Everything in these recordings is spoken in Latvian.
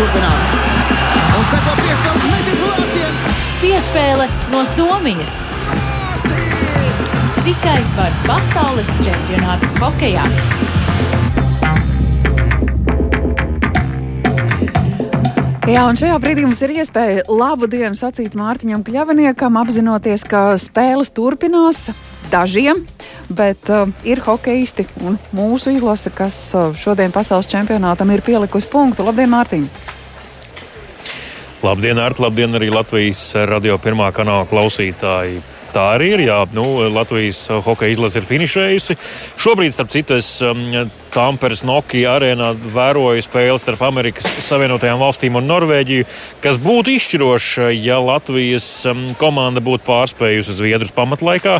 turpinās. Un seko piespēle metis vārtiem. Piespēle no Somijas. Tikai par pasaules čempionātu hokejā. Jā, un šajā brīdī mums ir iespēja labu dienu sacīt Mārtiņam Kļaviniekam, apzinoties, ka spēles turpinās dažiem, bet uh, ir hokeisti un mūsu izlase, kas uh, šodien pasaules čempionātam ir pielikusi punktu. Labdien, Mārtiņ! Labdien, Arta! Labdien arī Latvijas radio pirmā kanāla klausītāji! Tā arī ir. Jā, nu, Latvijas hokeja izlase ir finišējusi. Šobrīd, starp citu, es um, Tamperes Nokia arēnā vēroju spēli starp Amerikas Savienotajām valstīm un Norvēģiju, kas būtu izšķiroša, ja Latvijas um, komanda būtu pārspējusi Zviedrus pamatlaikā,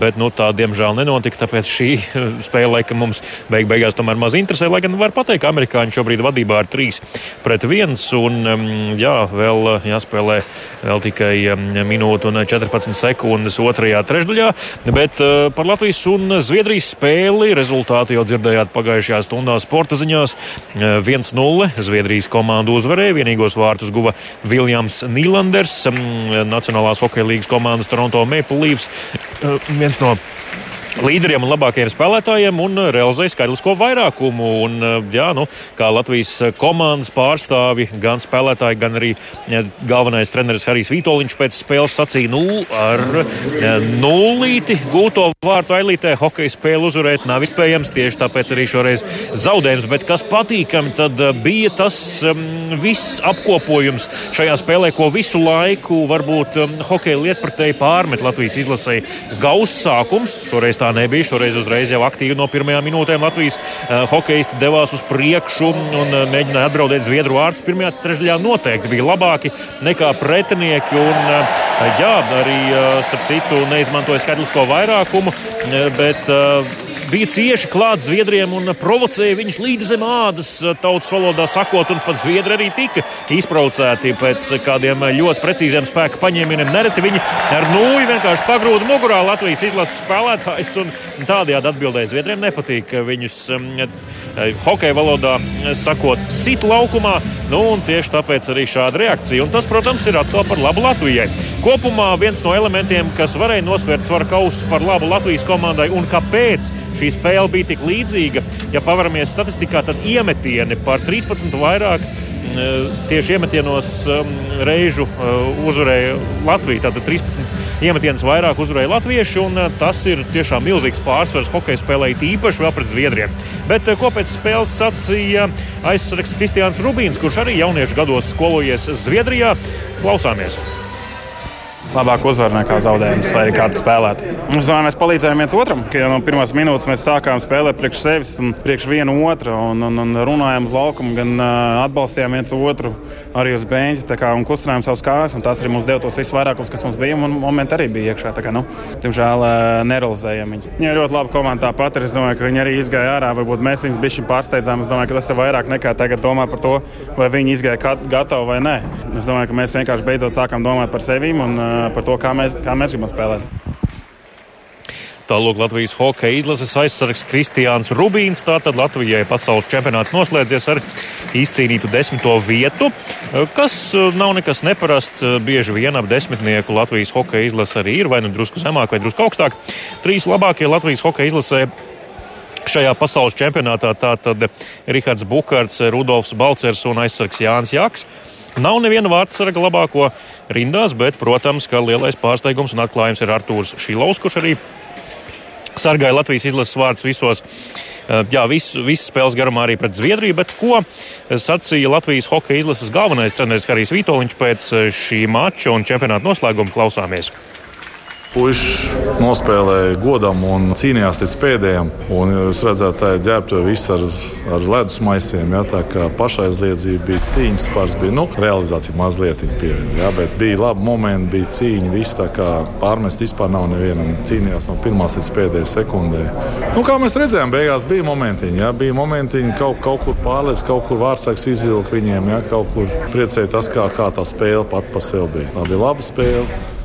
bet nu, tā diemžēl nenotika. Tāpēc šī spēle laikam mums beig beigās tomēr maz interesē. Lai gan var pateikt, ka amerikāņi šobrīd vadībā ir 3 pret 1 un um, jā, vēl jāspēlē vēl tikai um, minūte un 14 sekundes otrajā trešdaļā. Bet uh, par Latvijas un Zviedrijas spēli rezultātu jau dzirdējāt pagājušajā pagājušajā stundā sporta ziņās. 1-0 eh, Zviedrijas komanda uzvarēja. Vienīgos vārtus guva Viljams Nīlanders, mm, Nacionālās hokeja līnijas komandas Toronto Maple Leafs. Eh, viens no līderiem un labākajiem spēlētājiem un realizēja skaitlisko vairākumu. Un, jā, nu, kā Latvijas komandas pārstāvi, gan spēlētāji, gan arī galvenais treneris Harijs Vitoļņš pēc spēles sacīja, nu, ar nulīti gūto vārtu ailītē hokeja spēli uzvarēt nav iespējams. Tieši tāpēc arī šoreiz zaudējums. Bet kas patīkami, tad bija tas um, viss apkopojums šajā spēlē, ko visu laiku varbūt um, hokeja lietpratēji pārmet Latvijas izlasēji. Gauss sākums šoreiz tā tā nebija. Šoreiz uzreiz jau aktīvi no pirmajām minūtēm Latvijas uh, hokeisti devās uz priekšu un uh, mēģināja atbraudēt Zviedru vārdus. Pirmajā trešdaļā noteikti bija labāki nekā pretinieki. Un, uh, jā, arī starp citu neizmantoja skaitlisko vairākumu, bet bija cieši klāt Zviedriem un provocēja viņus līdz zem ādas, tautas valodā sakot, un pat Zviedri arī tika izprovocēti pēc kādiem ļoti precīziem spēka paņēmieniem. Nereti viņi ar nūju vienkārši pagrūda mugurā Latvijas izlases spēlētājs, un tādējādi atbildēja Zviedriem nepatīk viņus. Um, hokeja valodā sakot, sit laukumā. Nu, tieši tāpēc arī šāda reakcija. Un tas, protams, ir atkal par labu Latvijai. Kopumā viens no elementiem, kas varēja nosvērt svaru kausu par labu Latvijas komandai un kāpēc šī spēle bija tik līdzīga. Ja pavaramies statistikā, tad iemetieni par 13 vairāk Eh, tieši iemetienos um, reižu uh, uzvarēja Latvija. Tātad 13 iemetienus vairāk uzvarēja latvieši, un uh, tas ir tiešām milzīgs pārsvars hokeja spēlē, īpaši vēl pret Zviedriem. Bet uh, ko pēc spēles sacīja aizsargs Kristiāns Rubīns, kurš arī jauniešu gados skolojies Zviedrijā? Klausāmies! Labāk uzvar nekā zaudējums vai kāds spēlēt. Es domāju, mēs palīdzējām viens otram, ka jau no pirmās minūtes mēs sākām spēlēt priekš sevis un priekš vienu otru un, un, un runājām uz laukumu, gan atbalstījām viens otru arī uz beigta un kustinājām savus kājas. Tas arī mums deva tos visvairākos, kas mums bija. Un momenti arī bija iekšā. Kā, nu, Diemžēl nerealizējām viņus. Viņa ir ļoti laba komanda tāpat. Es domāju, ka viņi arī izgāja ārā. Varbūt mēs viņus bijām pārsteidzām. Es domāju, ka tas ir vairāk nekā tagad domā par to, vai viņi izgāja gatavi vai nē. Es domāju, ka mēs vienkārši beidzot sākām domāt par sevi un uh, par to, kā mēs, kā mēs gribam spēlēt. Tālāk Latvijas hokeja izlases aizsargs Kristiāns Rubīns. Tātad Latvijai pasaules čempionāts noslēdzies ar izcīnītu desmito vietu, kas nav nekas neparasts. Bieži vien ap desmitnieku Latvijas hokeja izlase arī ir vai nu drusku zemāk, vai drusku augstāk. Trīs labākie Latvijas hokeja izlasē šajā pasaules čempionātā tātad Rihards Bukārts, Rudolfs Balcers un aizsargs Jānis Jaks. Nav neviena vārdsarga labāko rindās, bet, protams, ka lielais pārsteigums un atklājums ir Artūrs Šilovs, kurš arī sargāja Latvijas izlases vārdus visos. Eh, jā, visu, visu spēles garumā arī pret Zviedriju, bet ko sacīja Latvijas hokeja izlases galvenais treneris Harijs Vitoļņš pēc eh, šī mača un čempionāta noslēguma klausāmies. Puiši nospēlēja godam un cīnījās līdz pēdējiem. Un jūs redzat, tā ir ģērbta viss ar, ar ledus maisiem. Ja, tā kā pašaizliedzība bija cīņas spārs, bija nu, realizācija mazliet pievienota. Ja, bet bija labi momenti, bija cīņa. Viss tā kā pārmest vispār nav nevienam. Cīnījās no pirmās līdz pēdējai sekundē. Nu, kā mēs redzējām, beigās bija momentiņi. Ja, bija momentiņi kaut, kaut kur pārlēc, kaut kur vārdsargs izvilka viņiem. Ja, kaut kur priecēja tas, kā, kā tā spēle pat pa sevi bija. Tā bija laba spēle.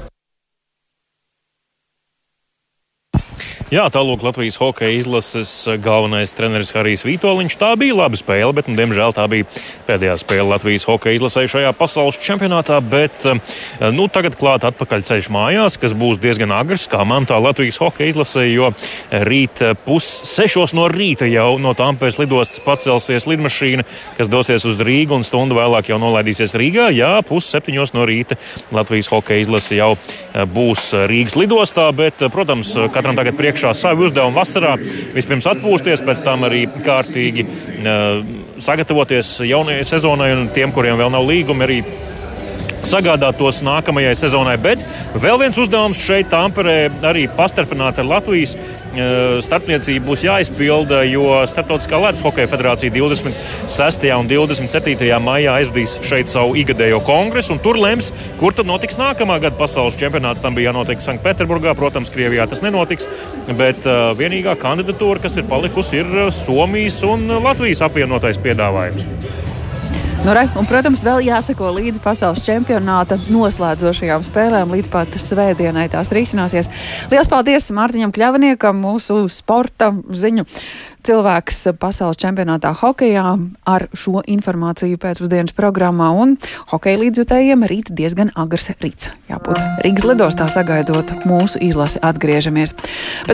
Jā, tālāk Latvijas hokeja izlases galvenais treneris Harijs Vitoļņš. Tā bija laba spēle, bet, nu, diemžēl, tā bija pēdējā spēle Latvijas hokeja izlasē šajā pasaules čempionātā. Bet nu, tagad klāt atpakaļ ceļš mājās, kas būs diezgan agrs, kā man tā Latvijas hokeja izlasē, jo rīt pus sešos no rīta jau no Tampēs lidostas pacelsies lidmašīna, kas dosies uz Rīgu un stundu vēlāk jau nolaidīsies Rīgā. Jā, pus septiņos no rīta Latvijas hokeja izlase jau būs Rīgas lidostā, bet, protams, katram tagad priekšā priekšā savu uzdevumu vasarā. Vispirms atpūsties, pēc tam arī kārtīgi uh, sagatavoties jaunajai sezonai un tiem, kuriem vēl nav līgumi, arī sagādāt tos nākamajai sezonai. Bet vēl viens uzdevums šeit, Tamperē, arī pastarpināt ar Latvijas e, starpniecību būs jāizpilda, jo Startautiskā Latvijas Hokeja federācija 26. un 27. maijā aizvadīs šeit savu ikgadējo kongresu, un tur lems, kur tad notiks nākamā gada pasaules čempionāts. Tam bija jānotiek Sanktpēterburgā, protams, Krievijā tas nenotiks, bet uh, vienīgā kandidatūra, kas ir palikusi, ir Somijas un Latvijas apvienotais piedāvājums. Nu, re, un, protams, vēl jāseko līdzi pasaules čempionāta noslēdzošajām spēlēm, līdz pat svētdienai tās risināsies. Lielas paldies Mārtiņam Kļavniekam, mūsu sporta ziņu cilvēks pasaules čempionātā hokejā ar šo informāciju pēcpusdienas programmā. Un hokeja līdzjutējiem rīt diezgan agrs rīts. Jābūt Rīgas lidostā sagaidot mūsu izlasi atgriežamies.